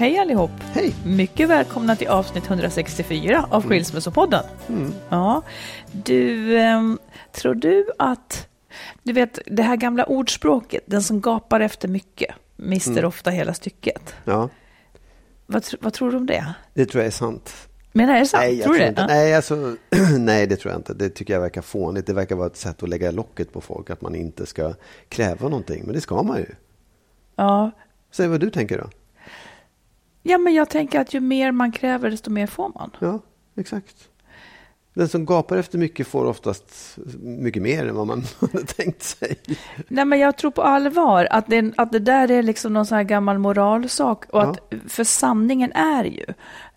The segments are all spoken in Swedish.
Hej allihop! Hej! Mycket välkomna till avsnitt 164 av Skilsmässopodden. Mm. Ja, du, ehm, tror du att... Du vet, det här gamla ordspråket, den som gapar efter mycket mister Mm. ofta hela stycket. Ja, Vad, vad tror du om det? det tror jag är sant. Men är det sant? Nej, tror du inte. det? Nej, alltså, nej, det tror jag inte. Det tycker jag verkar fånigt. Det verkar vara ett sätt att lägga locket på folk, att man inte ska kräva någonting. Men det ska man ju. Ja. Säg vad du tänker då. Ja, men jag tänker att ju mer man kräver, desto mer får man. Ja, exakt. Den som gapar efter mycket får oftast mycket mer än vad man hade tänkt sig. Nej, men jag tror på allvar att det, att det där är liksom någon sån här gammal moralsak. Och att, För sanningen är ju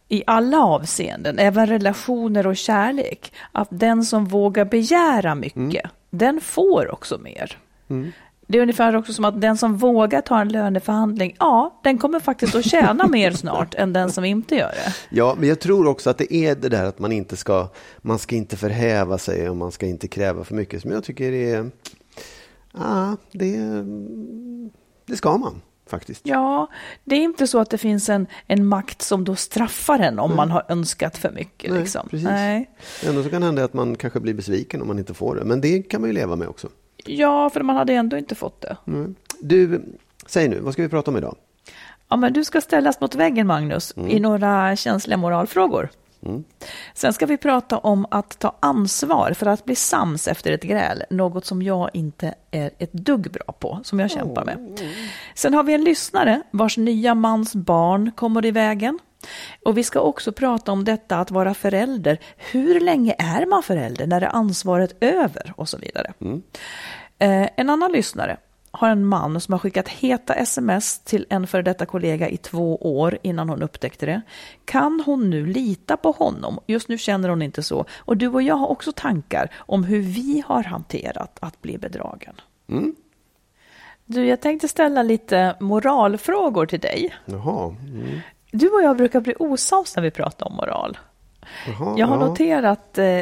i alla avseenden, även relationer och kärlek, att den som vågar begära mycket, den får också mer. Det är ungefär också som att den som vågar ta en löneförhandling, ja, den kommer faktiskt att tjäna mer snart än den som inte gör det. Ja, men jag tror också att det är det där att man inte ska, man ska inte förhäva sig och man ska inte kräva för mycket. Som jag tycker är, ja, det, det ska man faktiskt. Ja, det är inte så att det finns en, en makt som då straffar en om man har önskat för mycket. Nej, liksom. precis. Nej. Ändå så kan det hända att man kanske blir besviken om man inte får det. Men det kan man ju leva med också. Ja, för man hade ändå inte fått det. Mm. Du, säg nu, vad ska vi prata om idag? Ja, men du ska ställas mot väggen, Magnus, i några känsliga moralfrågor. Sen ska vi prata om att ta ansvar för att bli sams efter ett gräl, något som jag inte är ett dugg bra på, som jag kämpar med. Sen har vi en lyssnare vars nya mans barn kommer i vägen. Och vi ska också prata om detta att vara förälder. Hur länge är man förälder? När är ansvaret över? Och så vidare. Eh, en annan lyssnare har en man som har skickat heta sms till en före detta kollega i två år innan hon upptäckte det. Kan hon nu lita på honom? Just nu känner hon inte så. Och du och jag har också tankar om hur vi har hanterat att bli bedragen. Du, jag tänkte ställa lite moralfrågor till dig. Jaha. Mm. Du och jag brukar bli osams när vi pratar om moral. Jaha Jag har ja. noterat eh,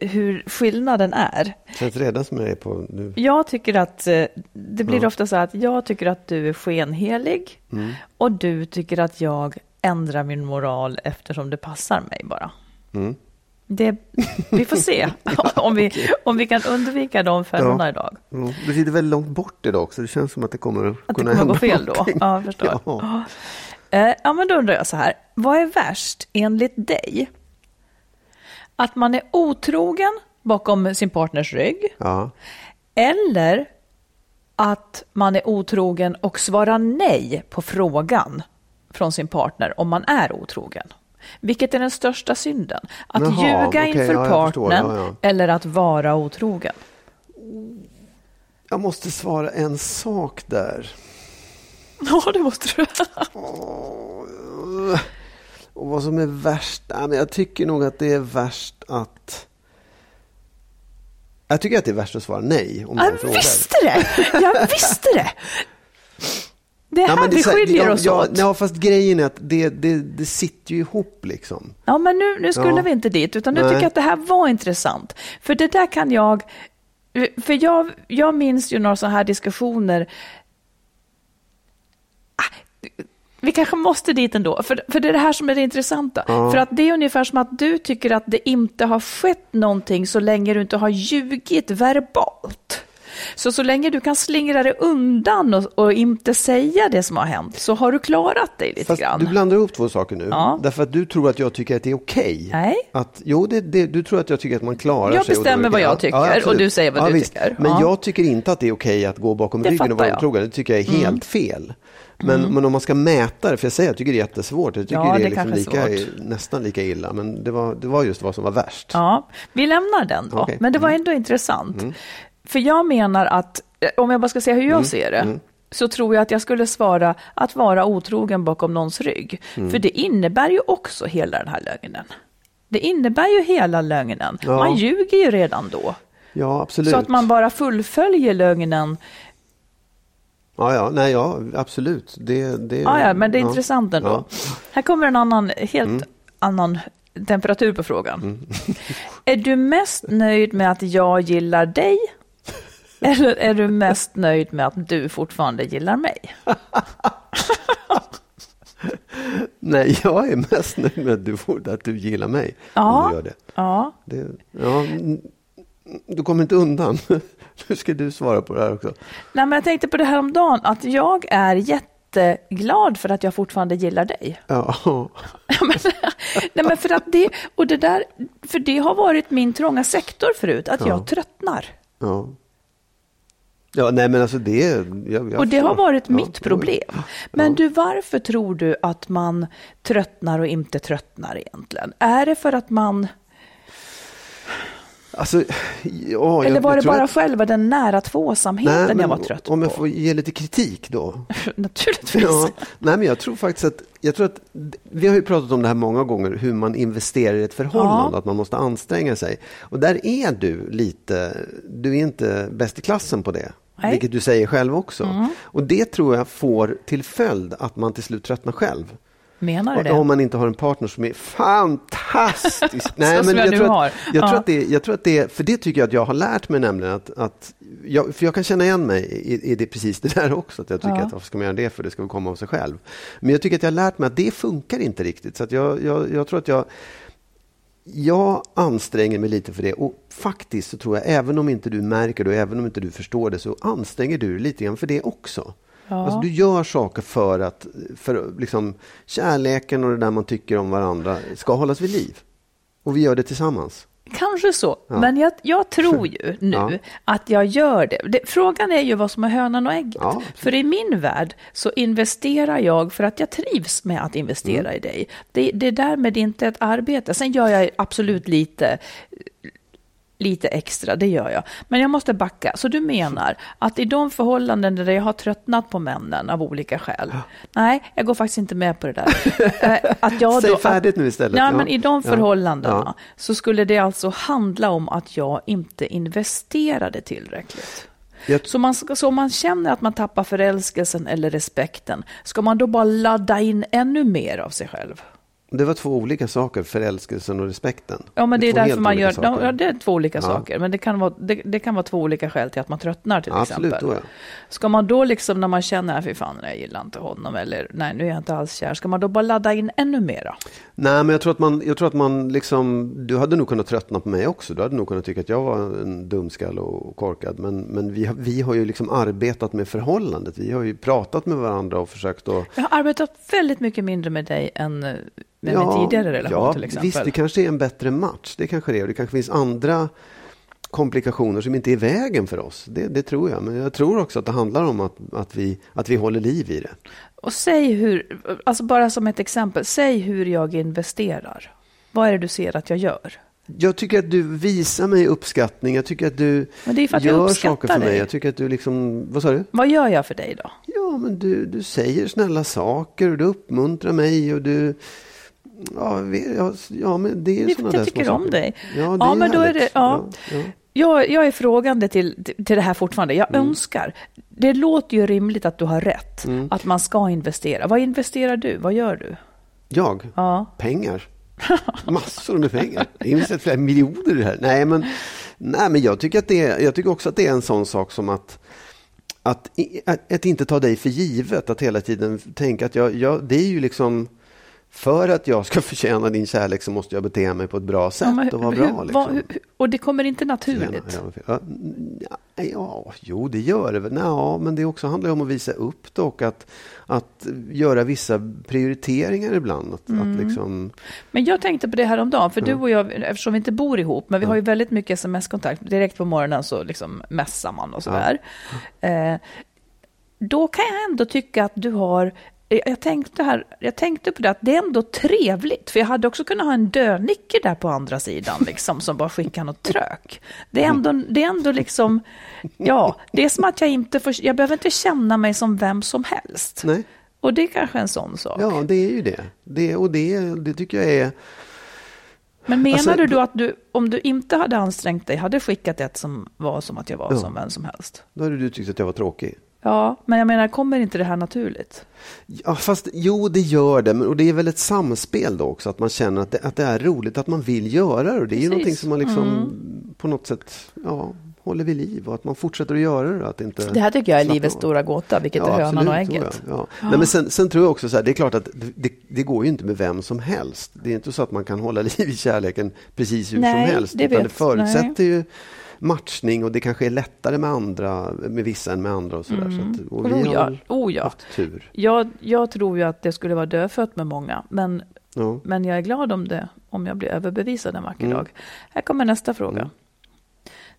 hur skillnaden är. Känns redan som jag är på nu. Jag tycker att eh, det blir Ja. ofta så att jag tycker att du är skenhelig Mm. och du tycker att jag ändrar min moral eftersom det passar mig bara. Mm. Det, vi får se om, vi, om vi kan undvika de fällorna Ja. idag. Mm. Du sitter väldigt långt bort idag också. Det känns som att det kommer att Att det kunna kommer hända gå fel då. någonting. Ja, jag förstår. Ja. Eh, ja, men då undrar jag så här. Vad är värst enligt dig? Att man är otrogen bakom sin partners rygg Ja. eller att man är otrogen och svarar nej på frågan från sin partner om man är otrogen. Vilket är den största synden? Att Jaha, ljuga okej, inför ja, partnern Ja, ja. eller att vara otrogen? Jag måste svara en sak där. Ja, det måste du. Och vad som är värst? Men jag tycker nog att det är värst att... Jag tycker att det är värst att svara nej om Jag frågar. visste det! Jag visste det! Det är här vi skiljer oss ja, åt. Ja, fast grejen är att det, det, det sitter ju ihop liksom. Ja, men nu, nu skulle Ja. vi inte dit, utan nu Nej. tycker jag att det här var intressant. För det där kan jag... För jag, jag minns ju några sådana här diskussioner. Vi kanske måste dit ändå, för, för det är det här som är det intressanta. Ja. För att det är ungefär som att du tycker att det inte har skett någonting så länge du inte har ljugit verbalt. Så så länge du kan slingra dig undan och, och inte säga det som har hänt så har du klarat dig lite Fast grann. du blandar ihop två saker nu. Ja. Därför att du tror att jag tycker att det är okej. Nej. Att, jo, det, det, du tror att jag tycker att man klarar Jag sig. och bestämmer vad jag Ja, tycker ja, och du säger vad du visst. tycker. Men Ja. jag tycker inte att det är okej att gå bakom Det ryggen och vara jag. otrogen. Det tycker jag är helt fel. Men, men om man ska mäta det, för jag säger att jag tycker det är jättesvårt. Jag tycker Ja, det det är liksom kanske är lika, nästan lika illa. Men det var, det var just vad som var värst. Ja, vi lämnar den då. Okej. Men det var ändå intressant. För jag menar att, eh, om jag bara ska säga hur jag ser det, så tror jag att jag skulle svara att vara otrogen bakom någons rygg. För det innebär ju också hela den här lögnen. Det innebär ju hela lögnen. Ja. Man ljuger ju redan då. Ja, absolut. Så att man bara fullföljer lögnen. Ja, ja, nej, ja, absolut. Det, det, Ja, ja, men det är intressant ändå. Ja. Här kommer en annan, helt annan temperatur på frågan. är du mest nöjd med att jag gillar dig? Eller är du mest nöjd med att du fortfarande gillar mig? Nej, jag är mest nöjd med att du, att du gillar mig. Ja. Du gör det. Ja, det ja, mm, du kommer inte undan. Nu ska du svara på det här också. Nej, men jag tänkte på det här om dagen att jag är jätteglad för att jag fortfarande gillar dig. Ja, Ja, men, nej, men för att det, och det där, för det har varit min trånga sektor förut, att Ja. jag tröttnar. ja. Ja, nej men alltså det... Jag, jag Och det har varit Ja, mitt ja. problem. Men du, varför tror du att man tröttnar och inte tröttnar egentligen? Är det för att man, Alltså, ja, eller var jag det bara att- själva den nära tvåsamheten Nej, jag var trött Om jag på? får ge lite kritik då. Naturligtvis. Ja, nej, men jag tror faktiskt att, jag tror att, vi har ju pratat om det här många gånger, hur man investerar i ett förhållande, Ja. att man måste anstränga sig. Och där är du lite, du är inte bäst i klassen på det. Nej. Mm. Vilket du säger själv också. Och det tror jag får till följd att man till slut tröttnar själv. Menar du det? Om man inte har en partner som är fantastisk. Så som jag nu tror har. Att, jag, Ja. tror att det, jag tror att det, för det tycker jag att jag har lärt mig nämligen att, att jag, för jag kan känna igen mig i, i det, precis det där också. Att jag tycker Ja. att varför ska man göra det för det ska väl komma av sig själv. Men jag tycker att jag har lärt mig att det funkar inte riktigt. Så att jag, jag, jag tror att jag jag anstränger mig lite för det och faktiskt så tror jag, även om inte du märker det och även om inte du förstår det, så anstränger du dig lite grann för det också. Ja. Alltså, du gör saker för att för liksom, kärleken och det där man tycker om varandra ska hållas vid liv. Och vi gör det tillsammans. Kanske så, Ja. men jag, jag tror ju nu Ja. att jag gör det. det. Frågan är ju vad som är hönan och ägget. Ja. För i min värld så investerar jag för att jag trivs med att investera Mm. i dig. Det, det är därmed inte ett arbete. Sen gör jag absolut lite lite extra, det gör jag. Men jag måste backa. Så du menar att i de förhållanden där jag har tröttnat på männen av olika skäl. Nej, jag går faktiskt inte med på det där. Eh, Att jag Säg då, färdigt nu istället. Ja, Ja. men i de Ja. förhållandena Ja. så skulle det alltså handla om att jag inte investerade tillräckligt. Jag, Så, man, så om man känner att man tappar förälskelsen eller respekten, ska man då bara ladda in ännu mer av sig själv? Det var två olika saker, förälskelsen och respekten. Ja, men det är två därför helt man gör... saker. Ja, det är två olika Ja. saker, men det kan, vara, det, det kan vara två olika skäl till att man tröttnar till Absolut, exempel. då ja. Ska man då liksom när man känner, "Nej, fy fan, jag gillar inte honom, eller nej, nu är jag inte alls kär, ska man då bara ladda in ännu mera? Nej, men jag tror att man, jag tror att man liksom, du hade nog kunnat tröttna på mig också. Du hade nog kunnat tycka att jag var en dumskall och korkad. Men, men vi, har, vi har ju liksom arbetat med förhållandet. Vi har ju pratat med varandra och försökt att... Jag har arbetat väldigt mycket mindre med dig än med min tidigare relation ja, till exempel. Visst, det kanske är en bättre match. Det kanske det är. Det kanske finns andra komplikationer som inte är i vägen för oss. Det, det tror jag. Men jag tror också att det handlar om att, att, vi, att vi håller liv i det. Och säg hur, alltså bara som ett exempel, säg hur jag investerar. Vad är det du ser att jag gör? Jag tycker att du visar mig uppskattning. Jag tycker att du att gör saker för mig. dig. Jag tycker att du liksom... Vad sa du? Vad gör jag för dig då? Ja, Ja, men du, du säger snälla saker och du uppmuntrar mig och du... Ja, ja, ja men det är sådana där tycker små om saker. dig. Ja, det Ja, men då är det- ja. ja. Jag, jag är frågande till, till det här fortfarande. Jag Mm. önskar. Det låter ju rimligt att du har rätt. Mm. Att man ska investera. Vad investerar du? Vad gör du? Jag? Ja. Pengar. Massor med pengar. Jag har investerat flera miljoner i det här. Nej, men, nej, men jag, tycker att det är, jag tycker också att det är en sån sak som att att, att, att inte ta dig för givet, att hela tiden tänka att jag, jag, det är ju liksom för att jag ska förtjäna din kärlek så måste jag bete mig på ett bra sätt Ja, och vara hur- bra. Liksom. vad- och det kommer inte naturligt. Ja, ja, ja, ja, jo, det gör det väl. Ja, men det också handlar om att visa upp det och att, att göra vissa prioriteringar ibland. Att, Mm. att liksom, Men jag tänkte på det här om dagen, för du och jag, eftersom vi inte bor ihop, men vi har ju väldigt mycket sms-kontakt. Direkt på morgonen så liksom mässar man och sådär. Eh, då kan jag ändå tycka att du har jag tänkte, här, jag tänkte på det, att det är ändå trevligt. För jag hade också kunnat ha en dönicke där på andra sidan, liksom, som bara skickar något trök. Det är ändå, det är ändå liksom, ja, det är som att jag inte får, jag behöver inte känna mig som vem som helst. nej, Och det är kanske en sån sak. ja, det är ju det. det och det, det tycker jag är... Men menar Alltså, du då då- att du, om du inte hade ansträngt dig, hade skickat ett som var som att jag var Ja. som vem som helst? Då hade du tyckt att jag var tråkig. Ja, men jag menar, kommer inte det här naturligt? Ja, fast jo, det gör det. Men, och det är väl ett samspel då också, att man känner att det, att det är roligt, att man vill göra det. Och det är ju Precis. Mm. någonting som man liksom på något sätt ja, håller vid liv och att man fortsätter att göra det. Att inte Det här tycker jag är livets av. stora gåta, vilket är hönan och ägget. Ja, ja. Nej, men sen, sen tror jag också så här, det är klart att det, det, det går ju inte med vem som helst. Det är inte så att man kan hålla liv i kärleken precis hur Nej, som helst. det utan det vet- förutsätter ju matchning och det kanske är lättare med andra, med vissa än med andra och sådär. Så att, och vi Oh har ja, väl oh ja. haft tur. Jag, jag tror ju att det skulle vara dödfött med många, men, Ja. men jag är glad om det, om jag blir överbevisad en vacker Mm. dag. Här kommer nästa fråga. Mm.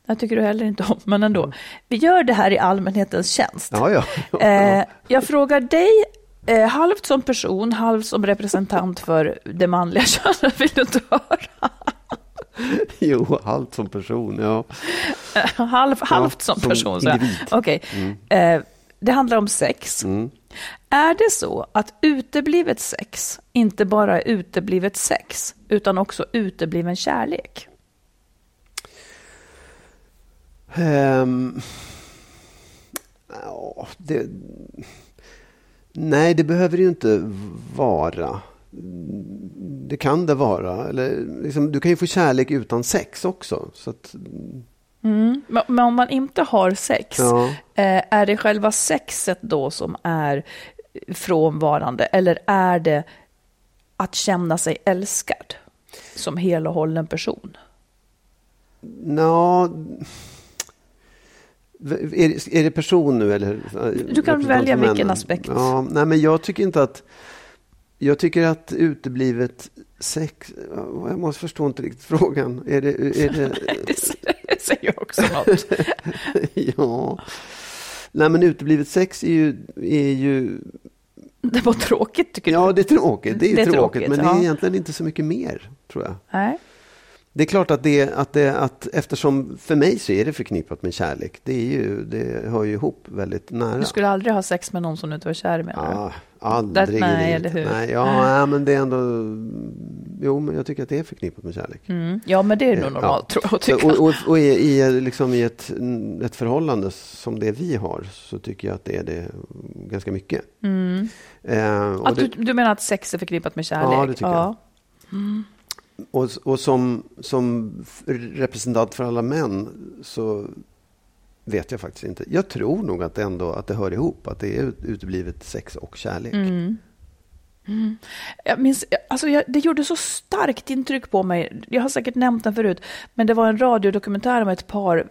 Här tycker du heller inte om, men ändå. Vi gör det här i allmänhetens tjänst. Ja, ja. Eh, jag frågar dig, eh, halvt som person, halvt som representant för det manliga könet. Vill du inte höra? Jo, halvt som person, ja. Eh, Halv, halvt som som person. så individ. Okej. Eh, det handlar om sex. Mm. Är det så att uteblivet sex inte bara är uteblivet sex, utan också utebliven kärlek? Ehm, ja, det, nej, det behöver det ju inte vara. Det kan det vara. Eller, liksom, du kan ju få kärlek utan sex också. Så att, Mm. Men, om man inte har sex, ja. eh, är det själva sexet då som är frånvarande? Eller är det att känna sig älskad som hel och hållen person? Nå, är, det- är det person nu eller? Du kan välja vilken aspekt. Ja, nej, men jag tycker inte att... Jag tycker att uteblivet sex... Jag måste förstå inte riktigt frågan. Är det... Är det Det säger- också något. ja. Nej, men uteblivet sex är ju... Är ju Det var tråkigt tycker ja, du? det är tråkigt. Det är, Det är tråkigt, tråkigt, men det ja. är egentligen inte så mycket mer, tror jag. Nej. Det är klart att det, att det att eftersom för mig så är det förknippat med kärlek. Det, är ju, det hör ju ihop väldigt nära. Du skulle aldrig ha sex med någon som du inte var kär du? Ja, aldrig. Det- nej, eller hur? Nej, ja, nej, men det är ändå... Jo, men jag tycker att det är förknippat med kärlek. Mm. Ja, men det är nog normalt tror jag att Så, tycka. och och, och i, i, liksom i ett, ett förhållande som det vi har så tycker jag att det är det ganska mycket. Mm. Eh, Att du, du menar att sex är förknippat med kärlek? Ja, det tycker jag och, och som, som representant för alla män så vet jag faktiskt inte. Jag tror nog att det ändå att det hör ihop. Att det är uteblivet sex och kärlek. Mm. Mm. Jag minns, alltså jag, det gjorde så starkt intryck på mig. Jag har säkert nämnt den förut. Men det var en radiodokumentär om ett par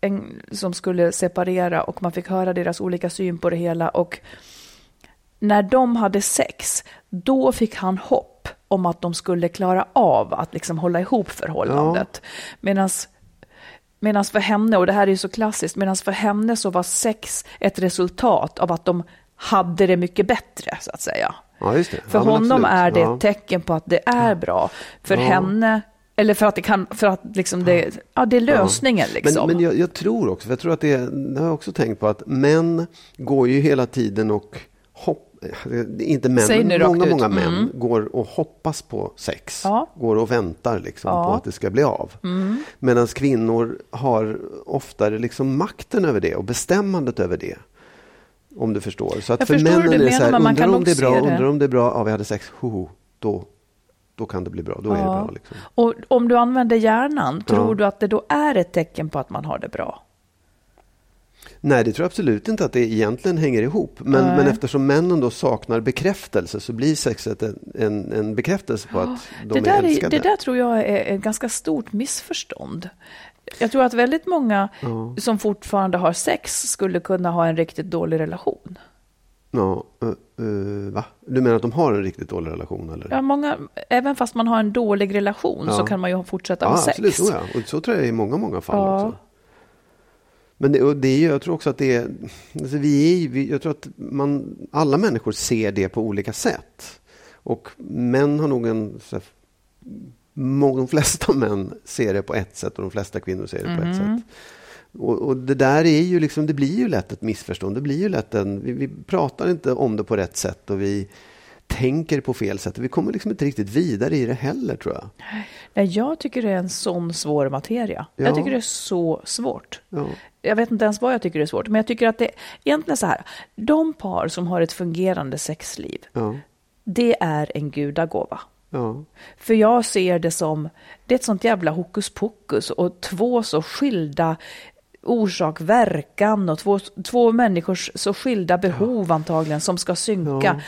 en, som skulle separera och man fick höra deras olika syn på det hela. Och när de hade sex, då fick han hopp om att de skulle klara av att liksom hålla ihop förhållandet. Medans Medan för henne, och det här är ju så klassiskt, medan för henne så var sex ett resultat av att de hade det mycket bättre, så att säga. Ja, just det. För ja, honom är det Ja. ett tecken på att det är bra. För Ja. henne Eller för att det kan, för att liksom det, ja, det är lösningen liksom. Men, men jag, jag, tror också, för jag tror att det, det har jag också tänkt på, att män går ju hela tiden och hoppar inte män, men många, många män mm. går och hoppas på sex. Ja. Går och väntar liksom ja. på att det ska bli av. Mm. Medan kvinnor har oftare liksom makten över det och bestämmandet över det. Om du förstår. Så att jag för männen är det så här, undrar om det är bra, undrar om det är bra, ja vi hade sex, ho, då, då kan det bli bra. Då ja. är det bra. Liksom. Och om du använder hjärnan, tror du att det då är ett tecken på att man har det bra? Nej, det tror jag absolut inte att det egentligen hänger ihop. Men, men eftersom männen då saknar bekräftelse så blir sexet en, en, en bekräftelse på att de det är älskade. det där tror jag är ett ganska stort missförstånd. Jag tror att väldigt många ja. som fortfarande har sex skulle kunna ha en riktigt dålig relation. Ja, uh, uh, va? Du menar att de har en riktigt dålig relation? Eller? Ja, många, även fast man har en dålig relation ja. så kan man ju fortsätta ja, ha sex. Absolut, så, ja. Och så tror jag i många, många fall också. Men det, och det är, jag tror också att det är, alltså vi är vi, jag tror att man, alla människor ser det på olika sätt. Och män har nog en, så här, de flesta män ser det på ett sätt och de flesta kvinnor ser det på mm. ett mm-hmm. sätt. Och, och, det där är ju liksom, det blir ju lätt ett missförstånd. Det blir ju lätt en, vi, vi pratar inte om det på rätt sätt och vi tänker på fel sätt. Vi kommer liksom inte riktigt vidare i det heller tror jag. Nej, jag tycker det är en sån svår materia. Ja. Jag tycker det är så svårt. Ja. Jag vet inte ens vad jag tycker är svårt, men jag tycker att det egentligen så här. De par som har ett fungerande sexliv, ja. det är en gudagåva. Ja. För jag ser det som, det är ett sånt jävla hokus pokus och två så skilda orsak, verkan och två, två människors så skilda behov ja. antagligen som ska synka. Ja.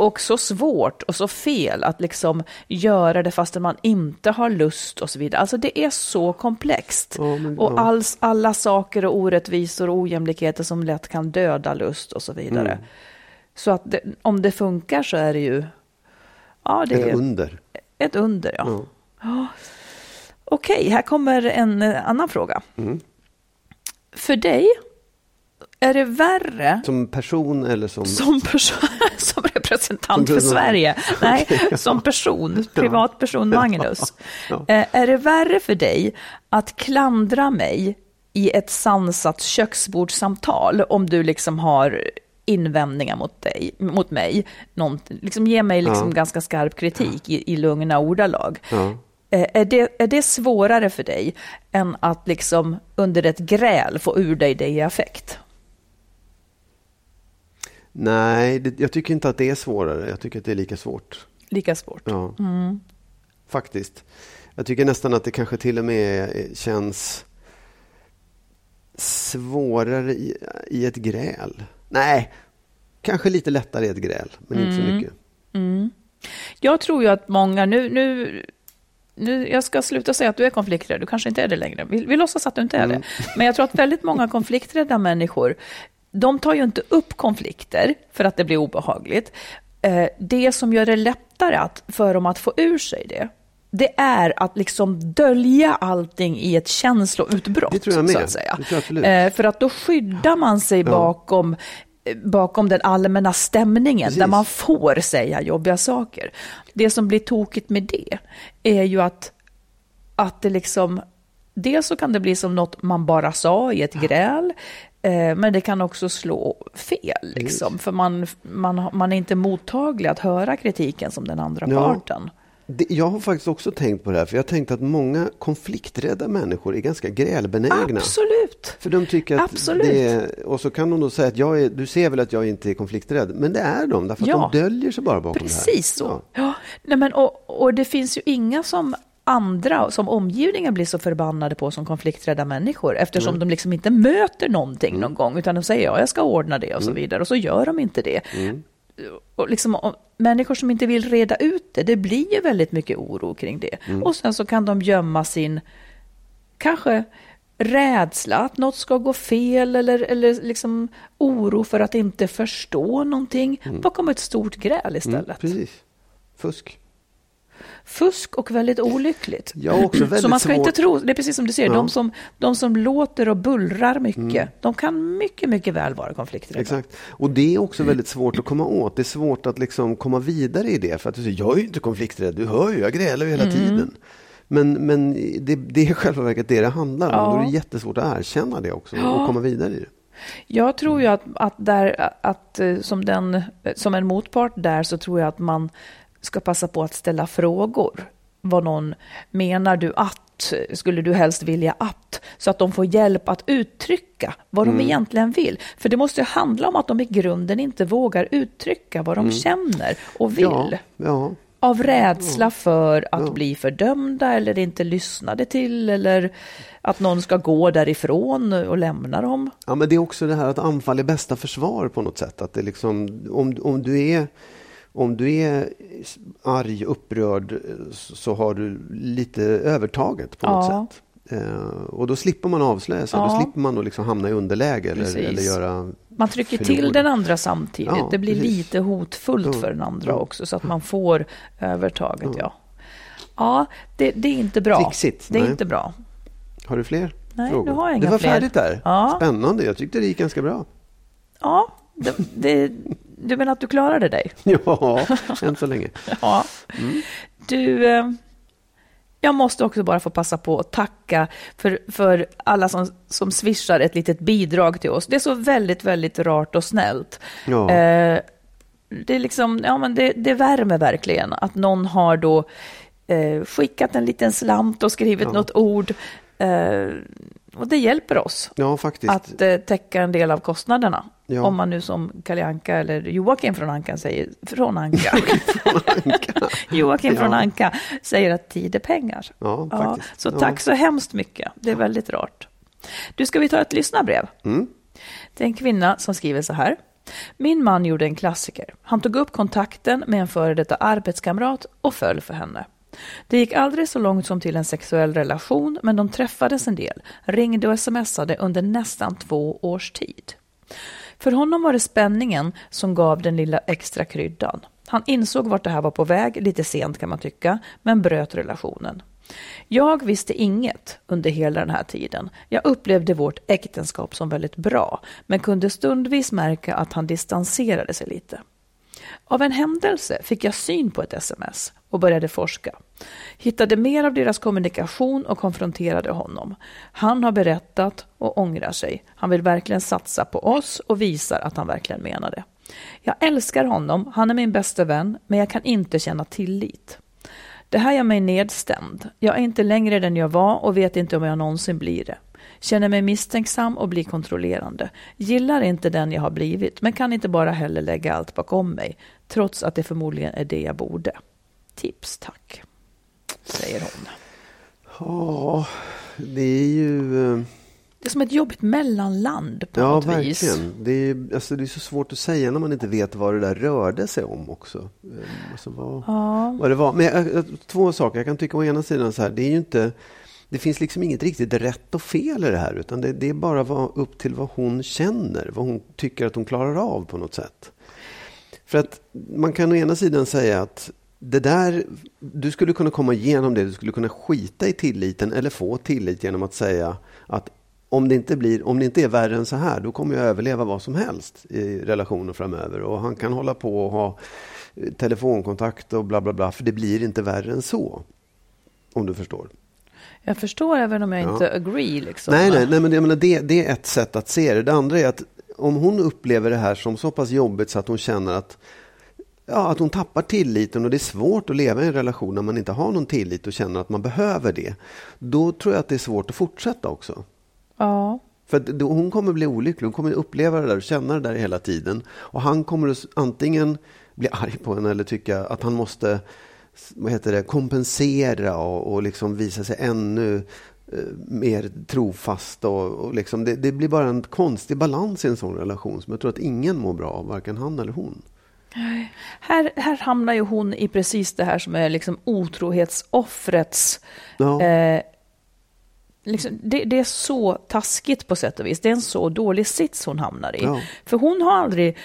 Och så svårt och så fel att liksom göra det fastän man inte har lust och så vidare. Alltså det är så komplext. Men, och alls, alla saker och orättvisor och ojämlikheter som lätt kan döda lust och så vidare. Mm. Så att det, om det funkar så är det ju Ja, det ett är under. Ett under, ja. ja. ja. Okej, här kommer en eh, annan fråga. Mm. För dig, är det värre... Som person eller som... Som, person, som representant för Sverige. Nej, ja. som person, privatperson Magnus. Ja, ja. Eh, är det värre för dig att klandra mig i ett sansat köksbordssamtal om du liksom har invändningar mot, dig, mot mig, någon, liksom ge mig liksom ja. ganska skarp kritik i, i lugna ordalag. Ja. Eh, är det, är det svårare för dig än att liksom under ett gräl få ur dig det i affekt? Nej, det, jag tycker inte att det är svårare. Jag tycker att det är lika svårt. Lika svårt? Ja. Mm. Faktiskt. Jag tycker nästan att det kanske till och med känns svårare i, i ett gräl. Nej, kanske lite lättare i ett gräl, men mm. inte så mm. mycket. Mm. Jag tror ju att många, nu, nu, nu, jag ska sluta säga att du är konflikträdd, du kanske inte är det längre. Vi, vi låtsas att du inte är mm. det. Men jag tror att väldigt många konflikträdda människor, de tar ju inte upp konflikter för att det blir obehagligt. Eh, det som gör det lättare att, för dem att få ur sig det, det är att liksom dölja allting i ett känsloutbrott. Det tror jag med. Så att säga. Eh, för att då skyddar man sig ja. bakom eh, bakom den allmänna stämningen Precis. där man får säga jobbiga saker. Det som blir tokigt med det är ju att, att det liksom, dels så kan det bli som något man bara sa i ett gräl, men det kan också slå fel, liksom, för man, man, man är inte mottaglig att höra kritiken som den andra ja. parten. Jag har faktiskt också tänkt på det här, för jag har tänkt att många konflikträdda människor är ganska grälbenägna. Absolut! För de tycker att Absolut. det är, och så kan de då säga att jag är, du ser väl att jag inte är konflikträdd, men det är de, därför ja. att de döljer sig bara bakom Precis det här. Precis så. Ja. ja. Nej, men, och, och det finns ju inga som andra som omgivningen blir så förbannade på som konflikträdda människor eftersom mm. de liksom inte möter någonting mm. någon gång utan de säger ja, jag ska ordna det och så mm. vidare och så gör de inte det. Mm och liksom, och människor som inte vill reda ut det, det blir ju väldigt mycket oro kring det. Mm. Och sen så kan de gömma sin, kanske rädsla att något ska gå fel eller, eller liksom oro för att inte förstå någonting mm. bakom ett stort gräl istället. Mm, precis. Fusk fusk och väldigt olyckligt. Ja, också väldigt så man ska svårt. inte tro, det är precis som du säger, ja. de, som, de som låter och bullrar mycket, mm. de kan mycket, mycket väl vara konflikträdda. Exakt. Och det är också väldigt svårt att komma åt. Det är svårt att liksom komma vidare i det. För att du säger, jag är ju inte konflikträdd, du hör ju, jag grälar ju hela mm. tiden. Men, men det, det är i själva verket det det handlar om. Ja. Då är det jättesvårt att erkänna det också och komma vidare i det. Jag tror ju att, att, där, att som, den, som en motpart där så tror jag att man ska passa på att ställa frågor. Vad någon menar du att? Skulle du helst vilja att? Så att de får hjälp att uttrycka vad Mm. de egentligen vill. För det måste ju handla om att de i grunden inte vågar uttrycka vad de känner och vill. Mm. Ja, ja. Av rädsla för att bli fördömda eller inte lyssnade till eller att någon ska gå därifrån och lämna dem. Ja, men det är också det här att anfall är bästa försvar på något sätt. Att det liksom, om, om, du är, om du är arg, upprörd, så har du lite övertaget på något Ja. sätt. Eh, och då slipper man avslöja sig, Ja. då slipper man att liksom hamna i underläge eller, eller göra Man trycker till förlorade. den andra samtidigt. Ja, det blir precis. lite hotfullt för den andra också, så att man får övertaget. Ja, ja det, det är inte bra. Trixigt, Det är nej. inte bra. Har du fler Nej, frågor? nu har jag inga det var fler. färdigt där. Ja. Spännande, jag tyckte det gick ganska bra. Ja, det, det, du menar att du klarade dig? Ja, än så länge. Ja. Mm. Du, eh, jag måste också bara få passa på att tacka för, för alla som, som swishar ett litet bidrag till oss. Det är så väldigt, väldigt rart och snällt. Ja. Eh, det, är liksom, ja, men det, det värmer verkligen att någon har då eh, skickat en liten slant och skrivit Ja. något ord. Eh, och det hjälper oss Ja, att eh, täcka en del av kostnaderna. Ja. Om man nu som Kalle Anka eller Joakim från Anka säger, från Anka. Joakim från Ja. Anka säger att tid är pengar. Ja, Ja, så tack så hemskt mycket. Det är väldigt rart. Du, ska vi ta ett lyssnarbrev? Mm. Det är en kvinna som skriver så här. Min man gjorde en klassiker. Han tog upp kontakten med en före detta arbetskamrat och föll för henne. Det gick aldrig så långt som till en sexuell relation, men de träffades en del, ringde och smsade under nästan två års tid. För honom var det spänningen som gav den lilla extra kryddan. Han insåg vart det här var på väg, lite sent kan man tycka, men bröt relationen. Jag visste inget under hela den här tiden. Jag upplevde vårt äktenskap som väldigt bra, men kunde stundvis märka att han distanserade sig lite. Av en händelse fick jag syn på ett sms och började forska. Hittade mer av deras kommunikation och konfronterade honom. Han har berättat och ångrar sig. Han vill verkligen satsa på oss och visar att han verkligen menar det. Jag älskar honom, han är min bästa vän, men jag kan inte känna tillit. Det här gör mig nedstämd. Jag är inte längre den jag var och vet inte om jag någonsin blir det. Känner mig misstänksam och blir kontrollerande. Gillar inte den jag har blivit, men kan inte bara heller lägga allt bakom mig, trots att det förmodligen är det jag borde. Tips tack, säger hon. Ja, det är ju... eh, Det är som ett jobbigt mellanland på Ja, något vis. verkligen. Det är, alltså, det är så svårt att säga när man inte vet vad det där rörde sig om också. Eh, Alltså, vad, Ja. vad det var. Men jag- två saker. Jag kan tycka å ena sidan så här, det är ju inte... Det finns liksom inget riktigt rätt och fel i det här, utan det, det är bara vad, upp till vad hon känner, vad hon tycker att hon klarar av på något sätt. För att man kan å ena sidan säga att det där, du skulle kunna komma igenom det, du skulle kunna skita i tilliten eller få tillit genom att säga att om det inte, blir, om det inte är värre än så här, då kommer jag överleva vad som helst i relationer framöver. Och han kan hålla på och ha eh, telefonkontakt och bla bla bla, för det blir inte värre än så. Om du förstår. Jag förstår även om jag Ja. inte agree. Liksom. Nej, nej, nej men jag menar, det, det är ett sätt att se det. Det andra är att om hon upplever det här som så pass jobbigt så att hon känner att, ja, att hon tappar tilliten och det är svårt att leva i en relation när man inte har någon tillit och känner att man behöver det. Då tror jag att det är svårt att fortsätta också. Ja. För då, hon kommer bli olycklig, hon kommer uppleva det där och känna det där hela tiden. Och han kommer att antingen bli arg på henne eller tycka att han måste vad heter det, kompensera och, och liksom visa sig ännu eh, mer trofast. Och, och liksom det, det blir bara en konstig balans i en sån relation som jag tror att ingen mår bra av, varken han eller hon. Här, här hamnar ju hon i precis det här som är liksom otrohetsoffrets Ja. Eh, liksom, det, det är så taskigt på sätt och vis. Det är en så dålig sits hon hamnar i. Ja. För hon har aldrig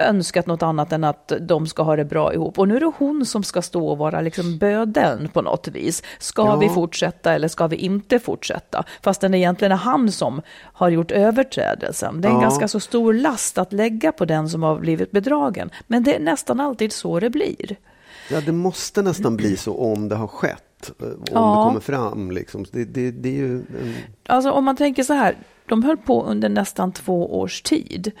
önskat något annat än att de ska ha det bra ihop. Och nu är det hon som ska stå och vara liksom böden på något vis. Ska Ja. vi fortsätta eller ska vi inte fortsätta? Fast det egentligen är han som har gjort överträdelsen. Det är en Ja. ganska så stor last att lägga på den som har blivit bedragen. Men det är nästan alltid så det blir. Ja, det måste nästan bli så om det har skett. eh, Om Ja. det kommer fram. Liksom. Det, det, det är ju Alltså om man tänker så här, de höll på under nästan två års tid.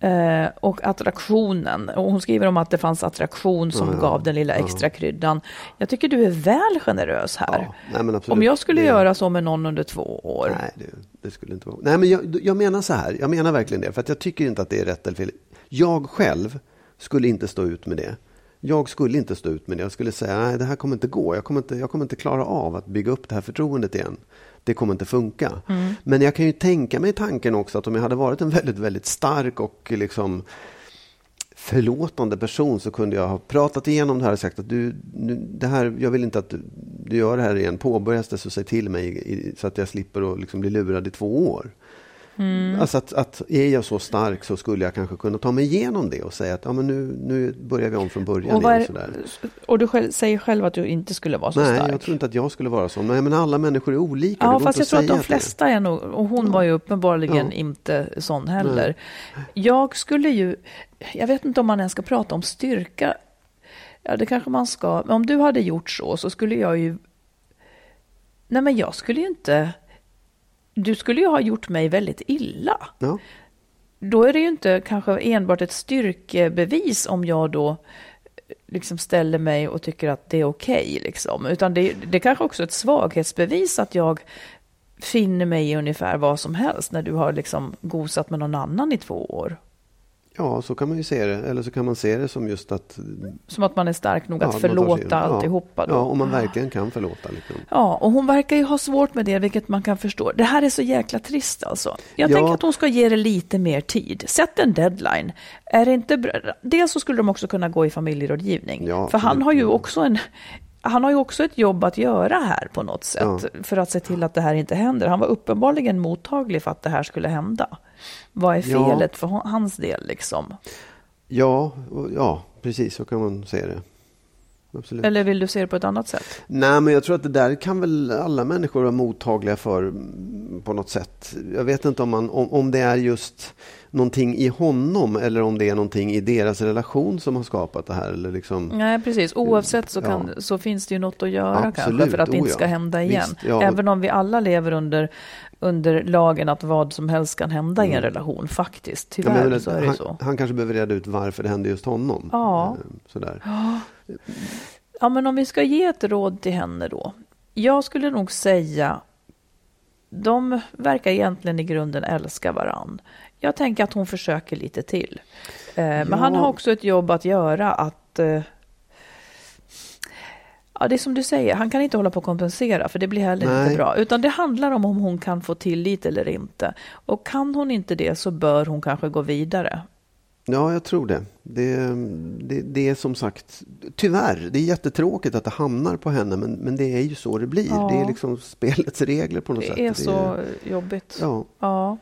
Eh, och attraktionen, och hon skriver om att det fanns attraktion som ja. gav den lilla extra kryddan. Jag tycker du är väl generös här. ja, nej, om jag skulle Det- göra så med någon under två år. Nej, det, det skulle inte vara. Nej, men jag, jag menar så här. Jag menar verkligen det. För att jag tycker inte att det är rätt eller fel. Jag själv skulle inte stå ut med det. Jag skulle inte stå ut med det. Jag skulle säga, nej, det här kommer inte gå. Jag kommer inte, jag kommer inte klara av att bygga upp det här förtroendet igen. Det kommer inte funka. Mm. Men jag kan ju tänka mig tanken också att om jag hade varit en väldigt, väldigt stark och liksom förlåtande person så kunde jag ha pratat igenom det här och sagt att du, nu, det här, jag vill inte att du, du gör det här igen. Påbörjas det så säg till mig i, så att jag slipper att liksom bli lurad i två år. Alltså att, att är jag så stark så skulle jag kanske kunna ta mig igenom det och säga att ja, men nu, nu börjar vi om från början. Och, vad igen, är, sådär. och du själv, säger själv att du inte skulle vara så Nej, stark. jag tror inte att jag skulle vara så. Men, men alla människor är olika. Ja, fast jag tror att de säga det. flesta är nog, och hon var ju uppenbarligen Ja. inte sån heller. Jag skulle ju, jag vet inte om man ens ska prata om styrka. Ja, det kanske man ska. Men om du hade gjort så, så skulle jag ju... Nej, men jag skulle ju inte... Du skulle ju ha gjort mig väldigt illa. Ja. Då är det ju inte kanske enbart ett styrkebevis om jag då liksom ställer mig och tycker att det är okej. liksom. Utan det, det är kanske också ett svaghetsbevis att jag finner mig i ungefär vad som helst när du har liksom gosat med någon annan i två år. Ja, så kan man ju se det. Eller så kan man se det som just att... Som att man är stark nog ja, att förlåta alltihopa. Då. Ja, om man verkligen kan förlåta. Liksom. Ja, och hon verkar ju ha svårt med det, vilket man kan förstå. Det här är så jäkla trist alltså. Jag Ja. tänker att hon ska ge det lite mer tid. Sätt en deadline. Är det inte bra? Dels så skulle de också kunna gå i familjerådgivning. Ja, för han har ju också en... Han har ju också ett jobb att göra här på något sätt Ja. för att se till att det här inte händer. Han var uppenbarligen mottaglig för att det här skulle hända. Vad är Ja. felet för hon- hans del liksom? Ja, ja, precis så kan man se det. Absolut. Eller vill du se det på ett annat sätt? Nej, men jag tror att det där kan väl alla människor vara mottagliga för mm, på något sätt. Jag vet inte om, man, om, om det är just någonting i honom eller om det är någonting i deras relation som har skapat det här. Eller liksom, Nej, precis. Oavsett så, kan, Ja. så finns det ju något att göra kanske Absolut, för att det inte oh ska hända igen. Visst, ja. Även om vi alla lever under, under lagen att vad som helst kan hända i en relation, faktiskt. Mm. Ja, Tyvärr men så är det han, så. han kanske behöver reda ut varför det hände just honom. Ja. Eh, Sådär. Ja, men om vi ska ge ett råd till henne då. Jag skulle nog säga, de verkar egentligen i grunden älska varann. Jag tänker att hon försöker lite till. Eh, Men Ja. han har också ett jobb att göra att eh, Ja, det är som du säger, han kan inte hålla på att kompensera för det blir heller Nej. inte bra. Utan det handlar om om hon kan få tillit eller inte. Och kan hon inte det så bör hon kanske gå vidare. Ja, jag tror det. Det, det. det är som sagt, tyvärr, det är jättetråkigt att det hamnar på henne, men, men det är ju så det blir. Ja. Det är liksom spelets regler på något sätt. Det är så jobbigt. Ja, Ja.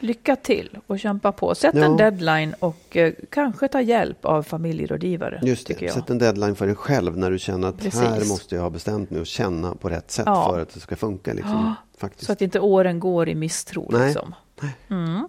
Lycka till och kämpa på. Sätt Ja. en deadline och eh, kanske ta hjälp av familjerådgivare. just det. jag. Sätt en deadline för dig själv när du känner att Precis. här måste jag ha bestämt mig och känna på rätt sätt för att det ska funka. Liksom. Så att inte åren går i misstro. Nej. Liksom. Mm.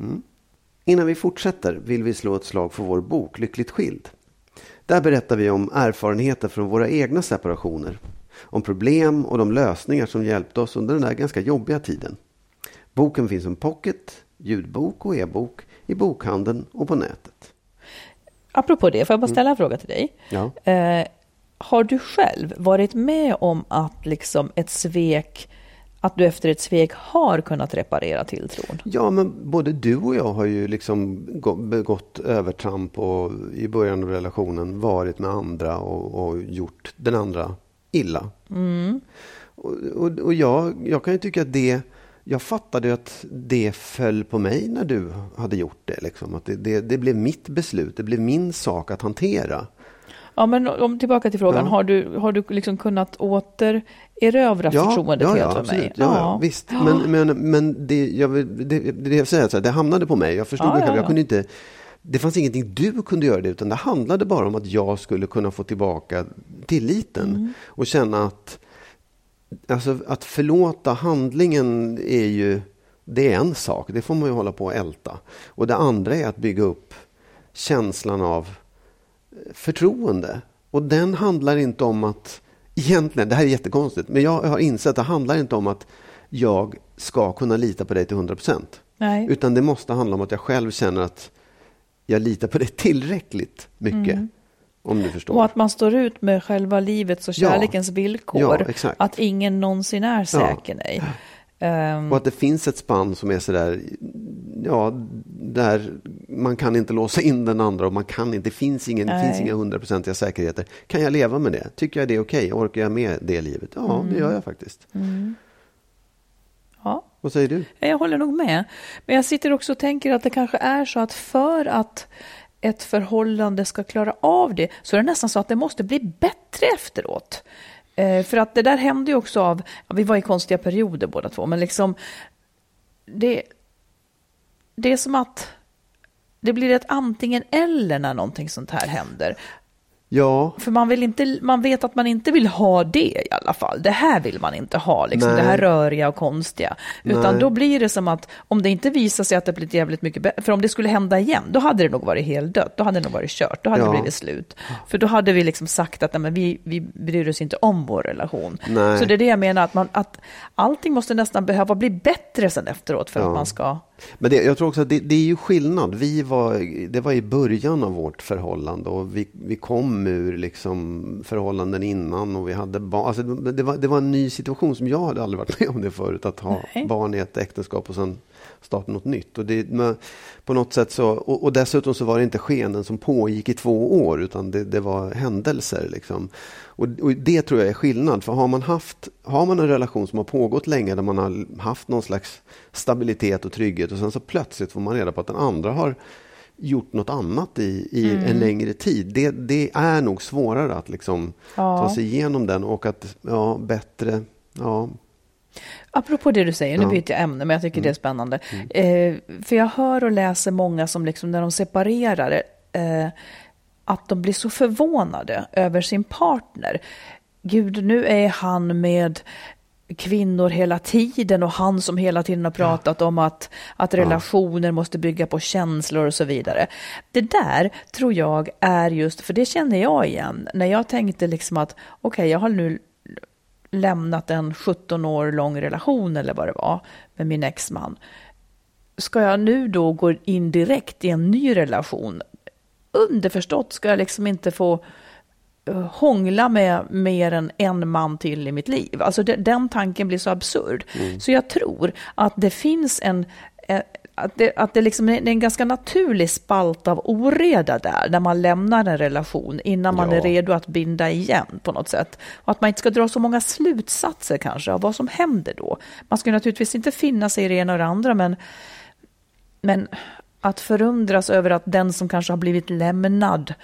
Mm. Innan vi fortsätter vill vi slå ett slag för vår bok Lyckligt skild. Där berättar vi om erfarenheter från våra egna separationer om problem och de lösningar som hjälpte oss under den där ganska jobbiga tiden. Boken finns som pocket, ljudbok och e-bok i bokhandeln och på nätet. Apropå det, får jag bara ställa en fråga till dig? Ja. Eh, har du själv varit med om att liksom ett svek att du efter ett svek har kunnat reparera tilltron? Ja, men både du och jag har ju liksom begått övertramp och i början av relationen varit med andra och, och gjort den andra illa. Mm. Och, och, och jag, jag kan ju tycka att det jag fattade att det föll på mig när du hade gjort det. Liksom. Att det, det, det blev mitt beslut, det blev min sak att hantera. Ja, men om tillbaka till frågan, ja. har du, har du liksom kunnat återerövra ja, förtroendet ja, helt ja, för mig? Ja, ja, visst. Men, men, men det, jag, det, det jag säger, så här, det hamnade på mig. Jag förstod ja, det själv. Jag kunde inte det fanns ingenting du kunde göra det, utan det handlade bara om att jag skulle kunna få tillbaka tilliten mm. och känna att alltså, att förlåta handlingen är ju det är en sak, det får man ju hålla på och älta. Och det andra är att bygga upp känslan av förtroende. Och den handlar inte om att, egentligen, det här är jättekonstigt, men jag har insett att det handlar inte om att jag ska kunna lita på dig till 100 procent. Utan det måste handla om att jag själv känner att jag litar på det tillräckligt mycket. Mm. Om du förstår. Och att man står ut med själva livets och kärlekens ja. villkor. Ja, att ingen någonsin är säker, nej. Um, och att det finns ett spann som är sådär, ja, där man kan inte låsa in den andra och man kan inte, det finns, ingen, det finns inga hundraprocentiga säkerheter. Kan jag leva med det? Tycker jag det är okej? Okay? Orkar jag med det livet? Ja, mm. det gör jag faktiskt. Mm. Ja. Vad säger du? Jag håller nog med. Men jag sitter också och tänker att det kanske är så att för att ett förhållande ska klara av det så är det nästan så att det måste bli bättre efteråt. Eh, för att det där hände ju också av, ja, vi var i konstiga perioder båda två, men liksom det, det är som att det blir ett antingen eller när någonting sånt här händer. Ja. För man, vill inte, man vet att man inte vill ha det i alla fall. Det här vill man inte ha, liksom, det här röriga och konstiga. Utan Nej. då blir det som att om det inte visar sig att det blir jävligt mycket bättre, för om det skulle hända igen, då hade det nog varit helt dött. Då hade det nog varit kört, då hade ja. det blivit slut. För då hade vi liksom sagt att nej, vi, vi bryr oss inte om vår relation. Nej. Så det är det jag menar, att, man, att allting måste nästan behöva bli bättre sen efteråt för ja. att man ska men det, jag tror också att det, det, är ju skillnad. Vi var, det var i början av vårt förhållande och vi, vi kom ur liksom förhållanden innan och vi hade barn. Alltså det, var, det var en ny situation som jag hade aldrig varit med om det förut. Att ha Nej. barn i ett äktenskap och sen starta något nytt. Och, det, på något sätt så, och, och, dessutom så var det inte skeenden som pågick i två år utan det, det var händelser. Liksom. Och, och, det tror jag är skillnad. För har man, haft, har man en relation som har pågått länge där man har haft någon slags stabilitet och trygghet och sen så plötsligt får man reda på att den andra har gjort något annat i, i mm. en längre tid. Det, det, är nog svårare att liksom ja. ta sig igenom den och att ja, bättre ja, Apropå det du säger, nu byter jag ämne, men jag tycker mm. det är mm. spännande. Mm. Eh, för jag hör och läser många som liksom när de separerar, eh, att de blir så förvånade över sin partner. Gud, nu är han med kvinnor hela tiden och han som hela tiden har pratat ja. om att, att relationer ja. måste bygga på känslor och så vidare. Det där tror jag är just, för det känner jag igen, när jag tänkte liksom att okej, okay, jag har nu lämnat en 17 år lång relation eller vad det var med min exman. Ska jag nu då gå in direkt i en ny relation? Underförstått ska jag liksom inte få uh, hångla med mer än en man till i mitt liv. Alltså den tanken blir så absurd. Mm. Så jag tror att det finns en, eh, att det, att det, liksom är en ganska naturlig spalt av oreda där, när man lämnar en relation innan man ja. är redo att binda igen på något sätt. Och att man inte ska dra så många slutsatser kanske av vad som händer då. Man ska naturligtvis inte finna sig i det ena och det andra, men, men att förundras över att den som kanske har blivit lämnad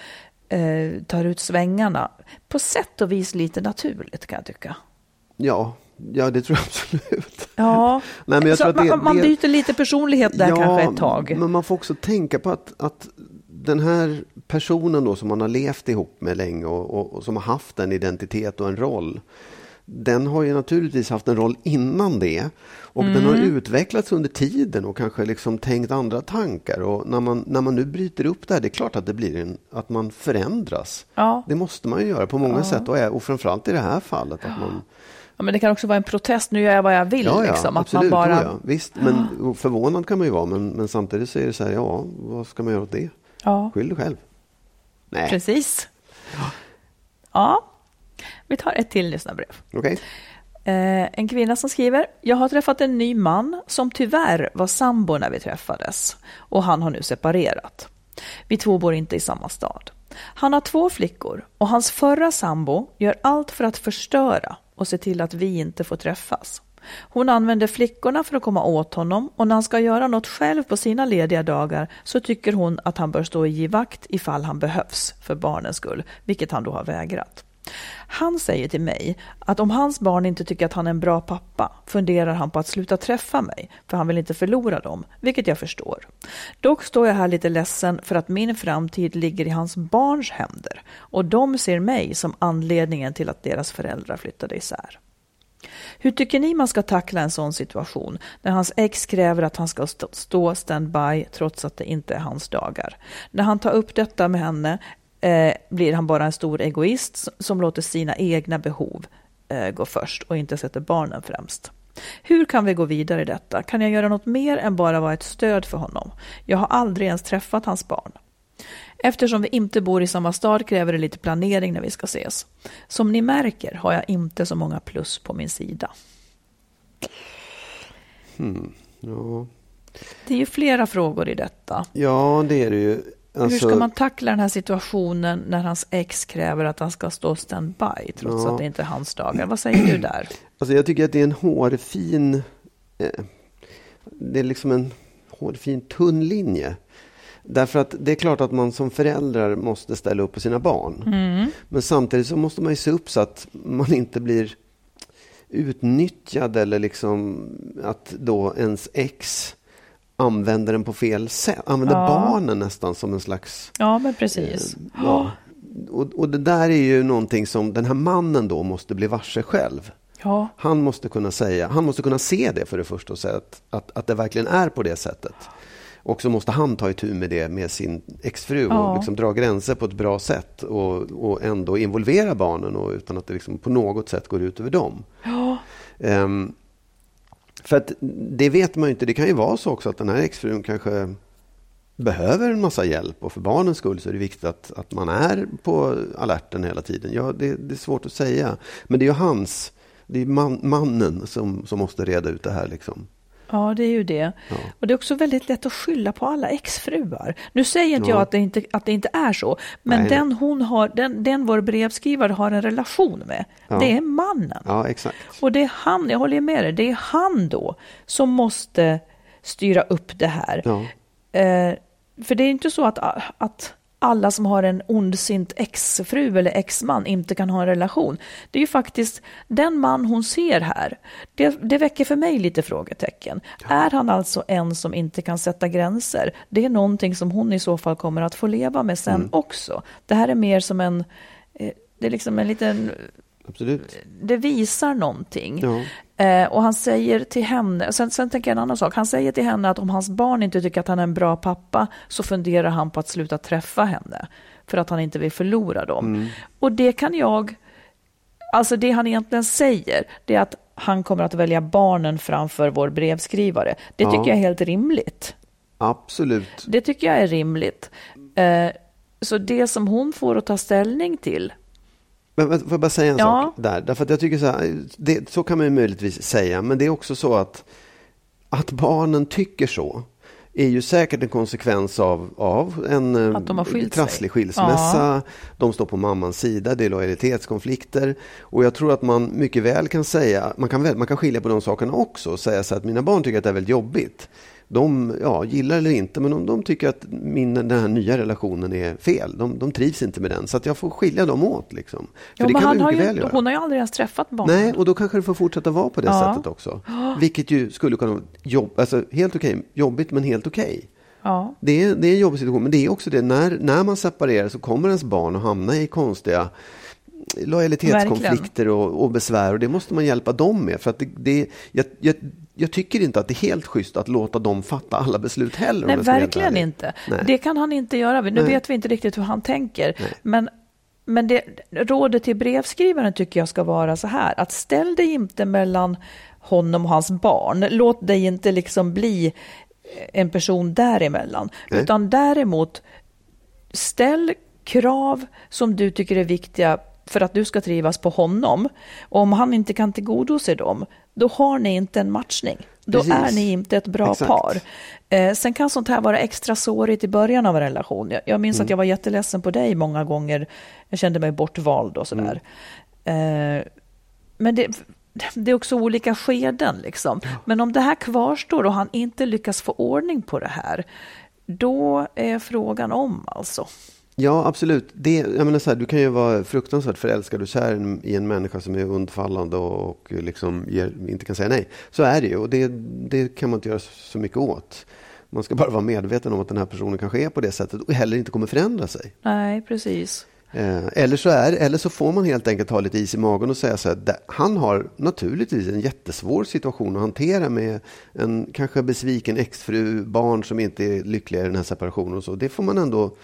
eh, tar ut svängarna, på sätt och vis lite naturligt kan jag tycka. Ja, ja det tror jag absolut. Ja, Nej, men jag så tror att det, man, byter lite personlighet där kanske ett tag. men man får också tänka på att, att den här personen då som man har levt ihop med länge och, och, och som har haft en identitet och en roll. Den har ju naturligtvis haft en roll innan det och den har Mm. utvecklats under tiden och kanske liksom tänkt andra tankar. Och när man, när man nu bryter upp det här, det är klart att det blir en, att man förändras. Ja. Det måste man ju göra på många sätt och, och framförallt i det här fallet. Att man, Ja, men det kan också vara en protest, nu gör jag vad jag vill. Ja, ja liksom. att absolut. man bara... ja. Visst, men förvånad kan man ju vara. Men, men samtidigt så är det så här, ja, vad ska man göra åt det? Ja, Skyll dig själv. Nej, precis. Ja, vi tar ett till lyssnarbrev. okej. Eh, en kvinna som skriver, jag har träffat en ny man som tyvärr var sambo när vi träffades och han har nu separerat. Vi två bor inte i samma stad. Han har två flickor och hans förra sambo gör allt för att förstöra och se till att vi inte får träffas. Hon använder flickorna för att komma åt honom och när han ska göra något själv på sina lediga dagar så tycker hon att han bör stå i givakt ifall han behövs för barnens skull, vilket han då har vägrat. Han säger till mig att om hans barn inte tycker att han är en bra pappa funderar han på att sluta träffa mig för han vill inte förlora dem, vilket jag förstår. Dock står jag här lite ledsen för att min framtid ligger i hans barns händer och de ser mig som anledningen till att deras föräldrar flyttade isär. Hur tycker ni man ska tackla en sån situation när hans ex kräver att han ska stå- standby trots att det inte är hans dagar? När han tar upp detta med henne eh, blir han bara en stor egoist som låter sina egna behov eh, gå först och inte sätter barnen främst. Hur kan vi gå vidare i detta? Kan jag göra något mer än bara vara ett stöd för honom? Jag har aldrig ens träffat hans barn. Eftersom vi inte bor i samma stad kräver det lite planering när vi ska ses. Som ni märker har jag inte så många plus på min sida. Ja. Det är ju flera frågor i detta. ja, det är det ju. Alltså, Hur ska man tackla den här situationen när hans ex kräver att han ska stå standby trots Ja. att det inte är hans dagar? Vad säger du där? alltså, jag tycker att det är en hårfin... Eh, det är liksom en hårfin tunn linje. Därför att det är klart att man som förälder måste ställa upp på sina barn. Men samtidigt så måste man ju se upp så att man inte blir utnyttjad eller liksom att då ens ex använder den på fel sätt. Använder Ja. barnen nästan som en slags... Ja, men precis. Ja. Och, och det där är ju någonting som den här mannen då måste bli varse själv. Ja, Han måste kunna säga, han måste kunna se det för det första och säga att, att, att det verkligen är på det sättet. Och så måste han ta itu med det med sin exfru Ja. och liksom dra gränser på ett bra sätt och, och ändå involvera barnen och utan att det liksom på något sätt går ut över dem. ja, Ehm, för att det vet man ju inte. Det kan ju vara så också att den här exfrun kanske behöver en massa hjälp och för barnens skull så är det viktigt att, att man är på alerten hela tiden. Ja, det, det är svårt att säga. Men det är ju hans, det är man, mannen som, som måste reda ut det här. Liksom ja, det är ju det. Ja. Och det är också väldigt lätt att skylla på alla exfruar. Nu säger inte Ja. jag att det inte, att det inte är så, men Nej. den, hon har, den, den vår brevskrivare har en relation med, Ja. det är mannen. Ja, exakt. Och det är han, jag håller med dig, det är han då som måste styra upp det här. Eh, för det är inte så att, att alla som har en ondsint exfru eller exman inte kan ha en relation. Det är ju faktiskt den man hon ser här. Det, det väcker för mig lite frågetecken. Är han alltså en som inte kan sätta gränser? Det är någonting som hon i så fall kommer att få leva med sen också. Det här är mer som en, eh, det är liksom en liten Absolut. det visar någonting. Ja. Eh, och han säger till henne, sen, sen tänker jag en annan sak, han säger till henne att om hans barn inte tycker att han är en bra pappa så funderar han på att sluta träffa henne för att han inte vill förlora dem. Och det kan jag, alltså det han egentligen säger, det är att han kommer att välja barnen framför vår brevskrivare. Det Ja. tycker jag är helt rimligt. Absolut. Det tycker jag är rimligt. Eh, så det som hon får att ta ställning till, Men men får jag bara säga en Ja. sak där? Därför att jag tycker så här, det, så kan man ju möjligtvis säga, men det är också så att, att barnen tycker så är ju säkert en konsekvens av, av en eh, Att de har skilt sig. trasslig skilsmässa. De står på mammans sida, det är lojalitetskonflikter. Och jag tror att man mycket väl kan säga, man kan, väl, man kan skilja på de sakerna också och säga så att mina barn tycker att det är väldigt jobbigt. De ja, gillar eller inte, men de, de tycker att min, den här nya relationen är fel. De, de trivs inte med den, så att jag får skilja dem åt. Liksom. För ja, det kan han har ju, hon har ju aldrig ens träffat barnen. Nej, och då kanske det får fortsätta vara på det ja. sättet också. Vilket ju skulle kunna vara jobb, alltså, helt okej, okay, jobbigt men helt okej. Okay. Ja. Det, är, det är en jobbig situation, men det är också det, när, när man separerar så kommer ens barn att hamna i konstiga lojalitetskonflikter och, och, besvär och det måste man hjälpa dem med. För att det, det, jag, jag, jag, tycker inte att det är helt schysst att låta dem fatta alla beslut heller. Nej, verkligen inte. Nej. Det kan han inte göra. Nu Nej. vet vi inte riktigt hur han tänker. Nej. Men, men det, rådet till brevskrivaren tycker jag ska vara så här, att ställ dig inte mellan honom och hans barn. Låt dig inte liksom bli en person däremellan. Nej. Utan däremot, ställ krav som du tycker är viktiga för att du ska trivas på honom. Och om han inte kan tillgodose dem, då har ni inte en matchning. Då Precis. är ni inte ett bra Exakt. par. Eh, sen kan sånt här vara extra sårigt i början av en relation. Jag, jag minns mm. att jag var jätteledsen på dig många gånger. Jag kände mig bortvald och sådär. Mm. Eh, men det, det är också olika skeden. Liksom. Men om det här kvarstår och han inte lyckas få ordning på det här, då är frågan om alltså. Ja, absolut. Det, jag menar så här, du kan ju vara fruktansvärt förälskad och kär i en människa som är undfallande och liksom ger, inte kan säga nej. Så är det ju och det, det kan man inte göra så mycket åt. Man ska bara vara medveten om att den här personen kanske är på det sättet och heller inte kommer förändra sig. Nej, precis. Eh, eller, så är, eller så får man helt enkelt ha lite is i magen och säga så här, han har naturligtvis en jättesvår situation att hantera med en kanske besviken exfru, barn som inte är lyckliga i den här separationen och så. Det får man ändå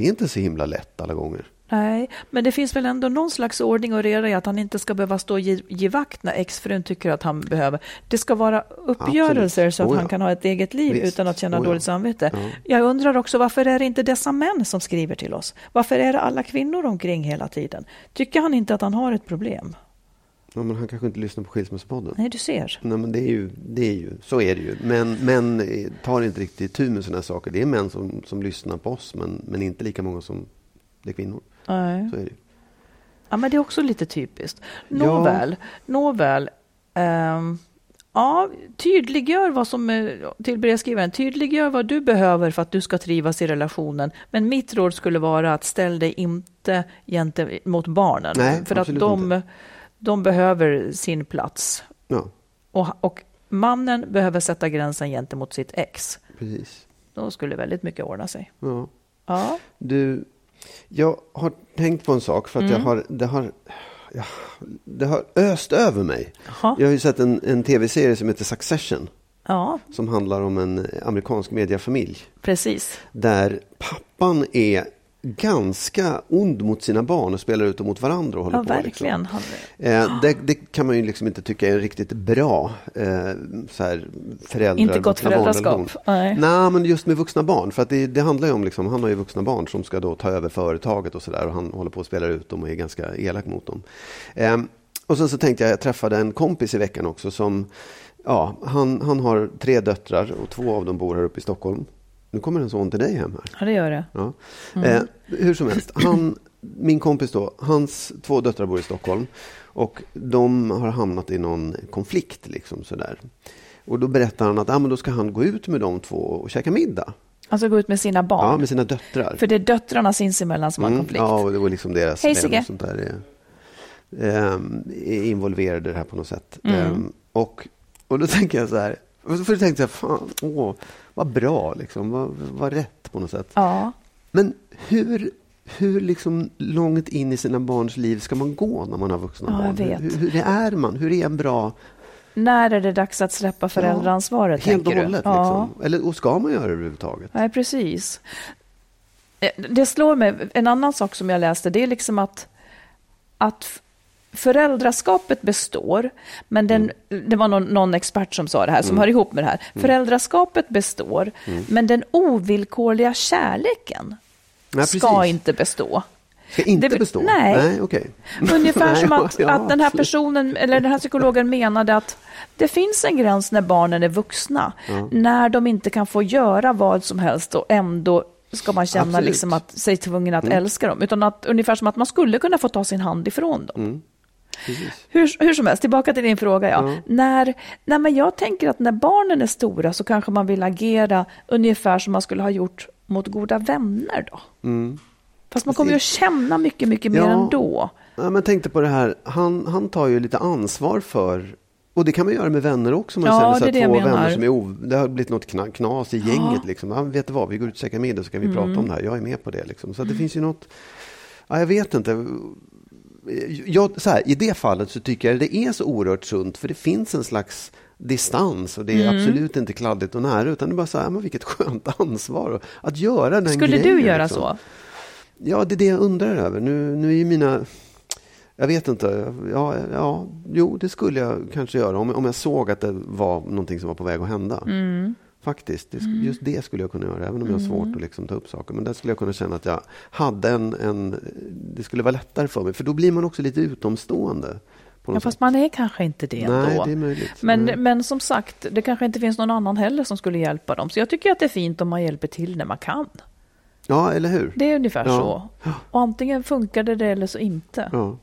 det är inte så himla lätt alla gånger. Nej, men det finns väl ändå någon slags ordning och reda i att han inte ska behöva stå och ge, ge vakt när exfrun tycker att han behöver. Det ska vara uppgörelser Absolut. så att oh ja. han kan ha ett eget liv Visst. utan att känna oh ja. dåligt samvete. Ja. Jag undrar också varför är det inte dessa män som skriver till oss? Varför är det alla kvinnor omkring hela tiden? Tycker han inte att han har ett problem? Ja, men han kanske inte lyssnar på Skilsmässopodden. Nej, du ser. Nej, men det är ju, det är ju, så är det ju. Men män tar inte riktigt tur med sådana saker. Det är män som, som lyssnar på oss, men, men inte lika många som det är kvinnor. Nej. Så är det Ja, men det är också lite typiskt. Nåväl, ja. nåväl. Um, ja, tydliggör vad som är, till brevskrivaren, tydliggör vad du behöver för att du ska trivas i relationen. Men mitt råd skulle vara att ställ dig inte gentemot barnen. Nej, för att de, inte de behöver sin plats. Ja. Och, och mannen behöver sätta gränsen gentemot sitt ex. Precis. Då skulle väldigt mycket ordna sig. Ja. ja. Du, jag har tänkt på en sak för att mm. jag har, det har, ja, det har öst över mig. Aha. Jag har ju sett en, en tv-serie som heter Succession. Ja. Som handlar om en amerikansk mediafamilj. Precis. Där pappan är ganska ond mot sina barn och spelar ut dem mot varandra. Och håller ja, på, verkligen. Liksom. Eh, det, det, kan man ju liksom inte tycka är riktigt bra eh, så här, föräldrar. Inte gott föräldraskap. Nej. Nej, men just med vuxna barn. För att det, det, handlar ju om, liksom, han har ju vuxna barn som ska då ta över företaget och sådär. Och han håller på att spela ut dem och är ganska elak mot dem. Eh, och sen så tänkte jag, jag träffade en kompis i veckan också som, ja, han, han har tre döttrar och två av dem bor här uppe i Stockholm. Nu kommer en son till dig hem här. Ja, det gör det. Ja. Mm. Eh, hur som helst, han, min kompis då, hans två döttrar bor i Stockholm. Och de har hamnat i någon konflikt. Liksom sådär. Och då berättar han att ah, men då ska han gå ut med de två och käka middag. Alltså gå ut med sina barn? Ja, med sina döttrar. För det är döttrarna sinsemellan som mm, har konflikt? Ja, och det var liksom deras Hej, och sånt där är, eh, är involverade i det här på något sätt. Mm. Eh, och, och då tänker jag så här, för jag tänkte jag, fan, åh, vad bra, liksom, vad, vad rätt på något sätt. Ja. Men hur, hur liksom långt in i sina barns liv ska man gå när man har vuxna ja, barn? Hur, hur, är man? Hur är en bra... När är det dags att släppa föräldraansvaret? Ja, helt och hållet. Ja. Liksom. Eller, och ska man göra det överhuvudtaget? Nej, precis. Eh, det slår mig, en annan sak som jag läste, det är liksom att, att föräldraskapet består, men den, mm. det var någon, någon, expert som sa det här, som mm. hör ihop med det här. Mm. Föräldraskapet består, mm. men den ovillkorliga kärleken Nej, ska inte bestå. Ska inte det, bestå? Nej. nej okay. Ungefär som att, ja, att den här personen, eller den här psykologen menade att det finns en gräns när barnen är vuxna, ja. när de inte kan få göra vad som helst och ändå ska man känna liksom att sig tvungen att mm. älska dem. Utan att, ungefär som att man skulle kunna få ta sin hand ifrån dem. Mm. Precis. Hur, hur som helst, tillbaka till din fråga. Ja. Ja. När, nej, men jag tänker att när barnen är stora så kanske man vill agera ungefär som man skulle ha gjort mot goda vänner. då. Fast man kommer ju att känna mycket, mycket mer Mm. Ja. ändå. Ja, men tänkte på det här, han, han tar ju lite ansvar för och det kan man göra med vänner också. Man Ja, känner så det är här, två vänner som är o, det har blivit något kna, knas i gänget. Liksom. Ja, vet du vad, vi går ut och käkar middag så kan vi Mm. prata om det här. Jag är med på det. Liksom. Så det finns ju något, ja, jag vet inte. Jag, så här, I det fallet så tycker jag det är så oerhört sunt för det finns en slags distans och det är Mm. absolut inte kladdigt och nära utan det är bara så här, men vilket skönt ansvar att göra den Skulle grejen. du göra liksom. så? Ja, det är det jag undrar över. Nu, nu är ju mina... Jag vet inte. Ja, ja, jo, det skulle jag kanske göra om, om jag såg att det var någonting som var på väg att hända. Mm. Faktiskt. Sk- Just det skulle jag kunna göra, även om jag har svårt att liksom ta upp saker. Men där skulle jag kunna känna att jag hade en, en... Det skulle vara lättare för mig, för då blir man också lite utomstående. Ja, fast man är kanske inte det Nej, ändå. det är möjligt. Men, Nej. men som sagt, det kanske inte finns någon annan heller som skulle hjälpa dem. Så jag tycker att det är fint om man hjälper till när man kan. Ja, eller hur? Det är ungefär Ja. så. Och antingen funkar det eller så inte. Ja.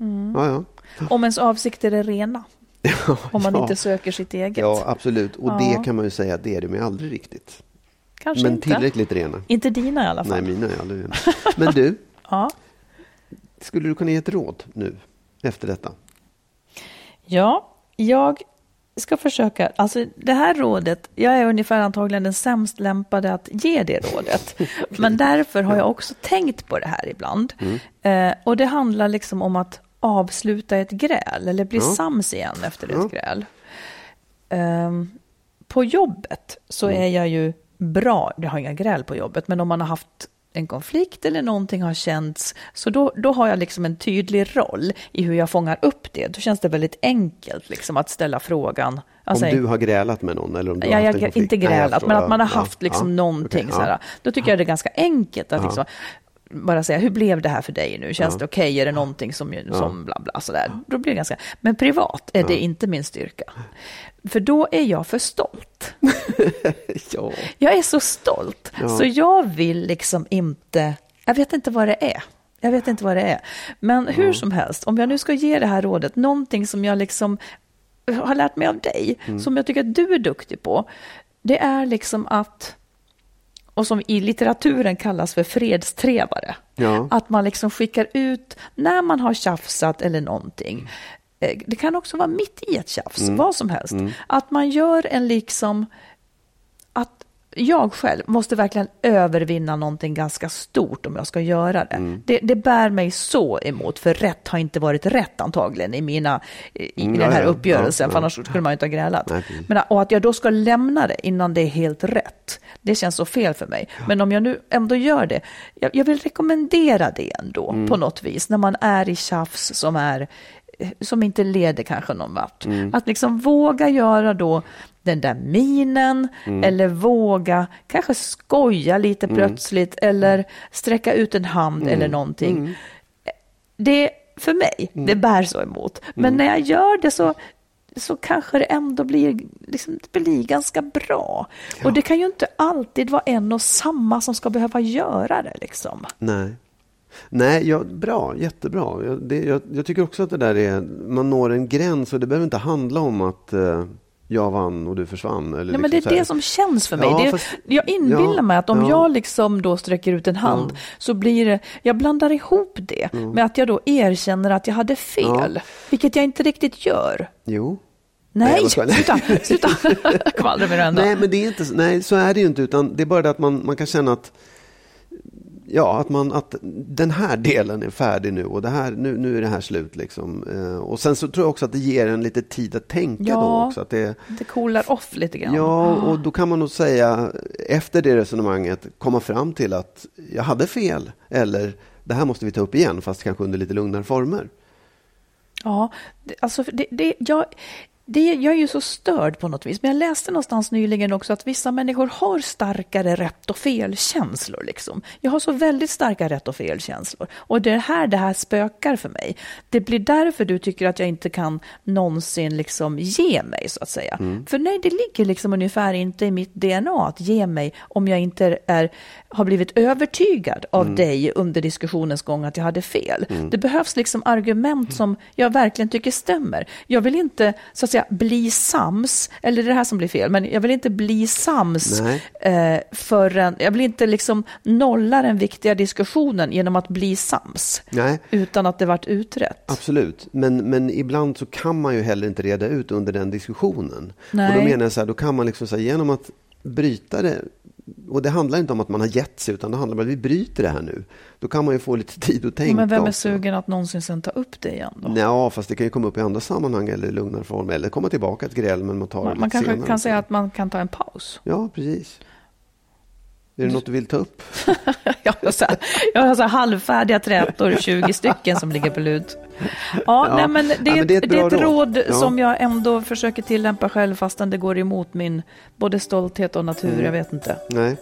Mm. Ja, ja. Om ens avsikter är rena. Om man ja. inte söker sitt eget. Ja, absolut. Och Ja. det kan man ju säga att det är de aldrig riktigt. Kanske Men inte. tillräckligt rena. Inte dina i alla fall. Nej, mina är aldrig rena. Men du, Ja. skulle du kunna ge ett råd nu efter detta? ja, jag ska försöka. Alltså det här rådet, jag är ungefär antagligen den sämst lämpade att ge det rådet. Men därför har jag också tänkt på det här ibland. Eh, och det handlar liksom om att avsluta ett gräl eller bli Ja. sams igen efter Ja. ett gräl. Ehm, på jobbet så är jag ju bra, jag har inga gräl på jobbet, men om man har haft en konflikt eller någonting har känts, så då, då har jag liksom en tydlig roll i hur jag fångar upp det. Då känns det väldigt enkelt liksom att ställa frågan. Alltså, om du har grälat med någon? Eller om du har haft jag en konflikt? inte Nej, grälat, förstår. men att man har haft liksom ja, någonting okej, så här. Då tycker jag det är ganska enkelt att liksom bara säga, hur blev det här för dig nu? Känns Ja. det okej? Är det någonting som, som bla bla sådär? Då blir det ganska, men privat är det inte min styrka. För då är jag för stolt. ja. Jag är så stolt, Ja. så jag vill liksom inte, jag vet inte vad det är. Jag vet inte vad det är. Men hur som helst, om jag nu ska ge det här rådet, någonting som jag liksom har lärt mig av dig, Mm. som jag tycker att du är duktig på, det är liksom att, och som i litteraturen kallas för fredstrevare, Ja. att man liksom skickar ut, när man har tjafsat eller någonting, eh, det kan också vara mitt i ett tjafs, Mm. vad som helst, att man gör en liksom, att jag själv måste verkligen övervinna någonting ganska stort om jag ska göra det. Mm. Det, det bär mig så emot, för rätt har inte varit rätt antagligen i, mina, i Mm, den ja, här ja. uppgörelsen, Ja, för ja. annars skulle man ju inte ha grälat. Nej. Men, och att jag då ska lämna det innan det är helt rätt, det känns så fel för mig. Men om jag nu ändå gör det, jag, jag vill rekommendera det ändå Mm. på något vis, när man är i tjafs som är eh, som inte leder kanske någon vart. Mm. Att liksom våga göra då den där minen Mm. eller våga kanske skoja lite plötsligt eller sträcka ut en hand eller Mm. någonting. Det, för mig, Mm. det bär så emot. Men när jag gör det så, så kanske det ändå blir, liksom, det blir ganska bra. Och det kan ju inte alltid vara en och samma som ska behöva göra det. Liksom. Nej. Nej, ja, bra, jättebra. Jag, det, jag, jag tycker också att det där är, man når en gräns och det behöver inte handla om att eh, jag vann och du försvann. Eller Nej, men det liksom är det som känns för mig. Ja, det, fast- jag inbillar ja, mig att om ja. jag liksom då sträcker ut en hand så blir det, jag blandar ihop det med att jag då erkänner att jag hade fel, vilket jag inte riktigt gör. Jo. Nej, skojar. sluta, sluta kvallra med det ändå. Nej, men det är inte, nej, så är det ju inte. Utan det är bara det att man, man kan känna att Ja, att, man, att den här delen är färdig nu och det här, nu, nu är det här slut. Liksom. Eh, Och sen så tror jag också att det ger en lite tid att tänka Ja. då också. Att det, Det coolar off lite grann. ja, och då kan man nog säga efter det resonemanget komma fram till att jag hade fel. Eller det här måste vi ta upp igen, fast kanske under lite lugnare former. Ja, alltså det, det, jag, det, jag är ju så störd på något vis, men jag läste någonstans nyligen också att vissa människor har starkare rätt och fel-känslor. Liksom. Jag har så väldigt starka rätt och fel-känslor. Och det är här det här spökar för mig. Det blir därför du tycker att jag inte kan någonsin liksom ge mig, så att säga. Mm. För nej, det ligger liksom ungefär inte i mitt DNA att ge mig om jag inte är, har blivit övertygad av mm. dig under diskussionens gång att jag hade fel. Mm. Det behövs liksom argument som jag verkligen tycker stämmer. Jag vill inte, så att säga, säga, bli sams, eller det är det här som blir fel, men jag vill inte bli sams eh, förrän, jag vill inte liksom nolla den viktiga diskussionen genom att bli sams, Nej. utan att det varit utrett. Absolut, men, men ibland så kan man ju heller inte reda ut under den diskussionen. Nej. Och då menar jag så här, då kan man liksom säga genom att bryta det och det handlar inte om att man har gett sig, utan det handlar om att vi bryter det här nu. Då kan man ju få lite tid att tänka. Men vem är också. sugen att någonsin sen ta upp det igen då? Ja, fast det kan ju komma upp i andra sammanhang eller i lugnare form. Eller komma tillbaka ett gräl, men man tar man, det lite Man kanske senare. kan säga att man kan ta en paus. Ja, precis. Är det något du vill ta upp? jag har så, här, jag har så halvfärdiga trätor, 20 stycken som ligger på lut. Ja, ja. Nej, men det, ja, men det, är ett, det är ett råd, råd ja. som jag ändå försöker tillämpa själv fastän det går emot min både stolthet och natur. Mm. Jag vet inte. Nej,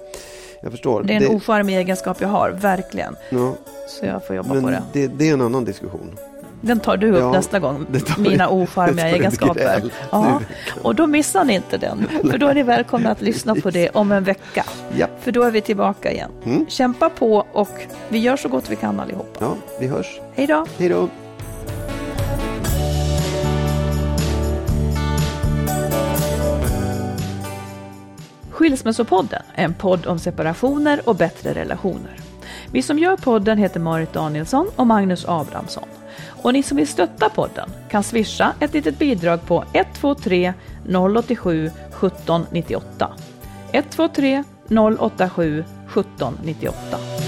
jag förstår. Det är en det... ocharmig egenskap jag har, verkligen. Ja. Så jag får jobba men på det. det. Det är en annan diskussion. Den tar du upp ja, nästa gång, mina ocharmiga egenskaper. Ja, och då missar ni inte den, för då är ni välkomna att lyssna på det om en vecka. Ja. För då är vi tillbaka igen. Mm. Kämpa på och vi gör så gott vi kan allihop. Ja, vi hörs. Hej då. Hej då. Skilsmässopodden är en podd om separationer och bättre relationer. Vi som gör podden heter Marit Danielsson och Magnus Abrahamsson. Och ni som vill stötta podden kan swisha ett litet bidrag på 123 087 1798. 123 087 1798.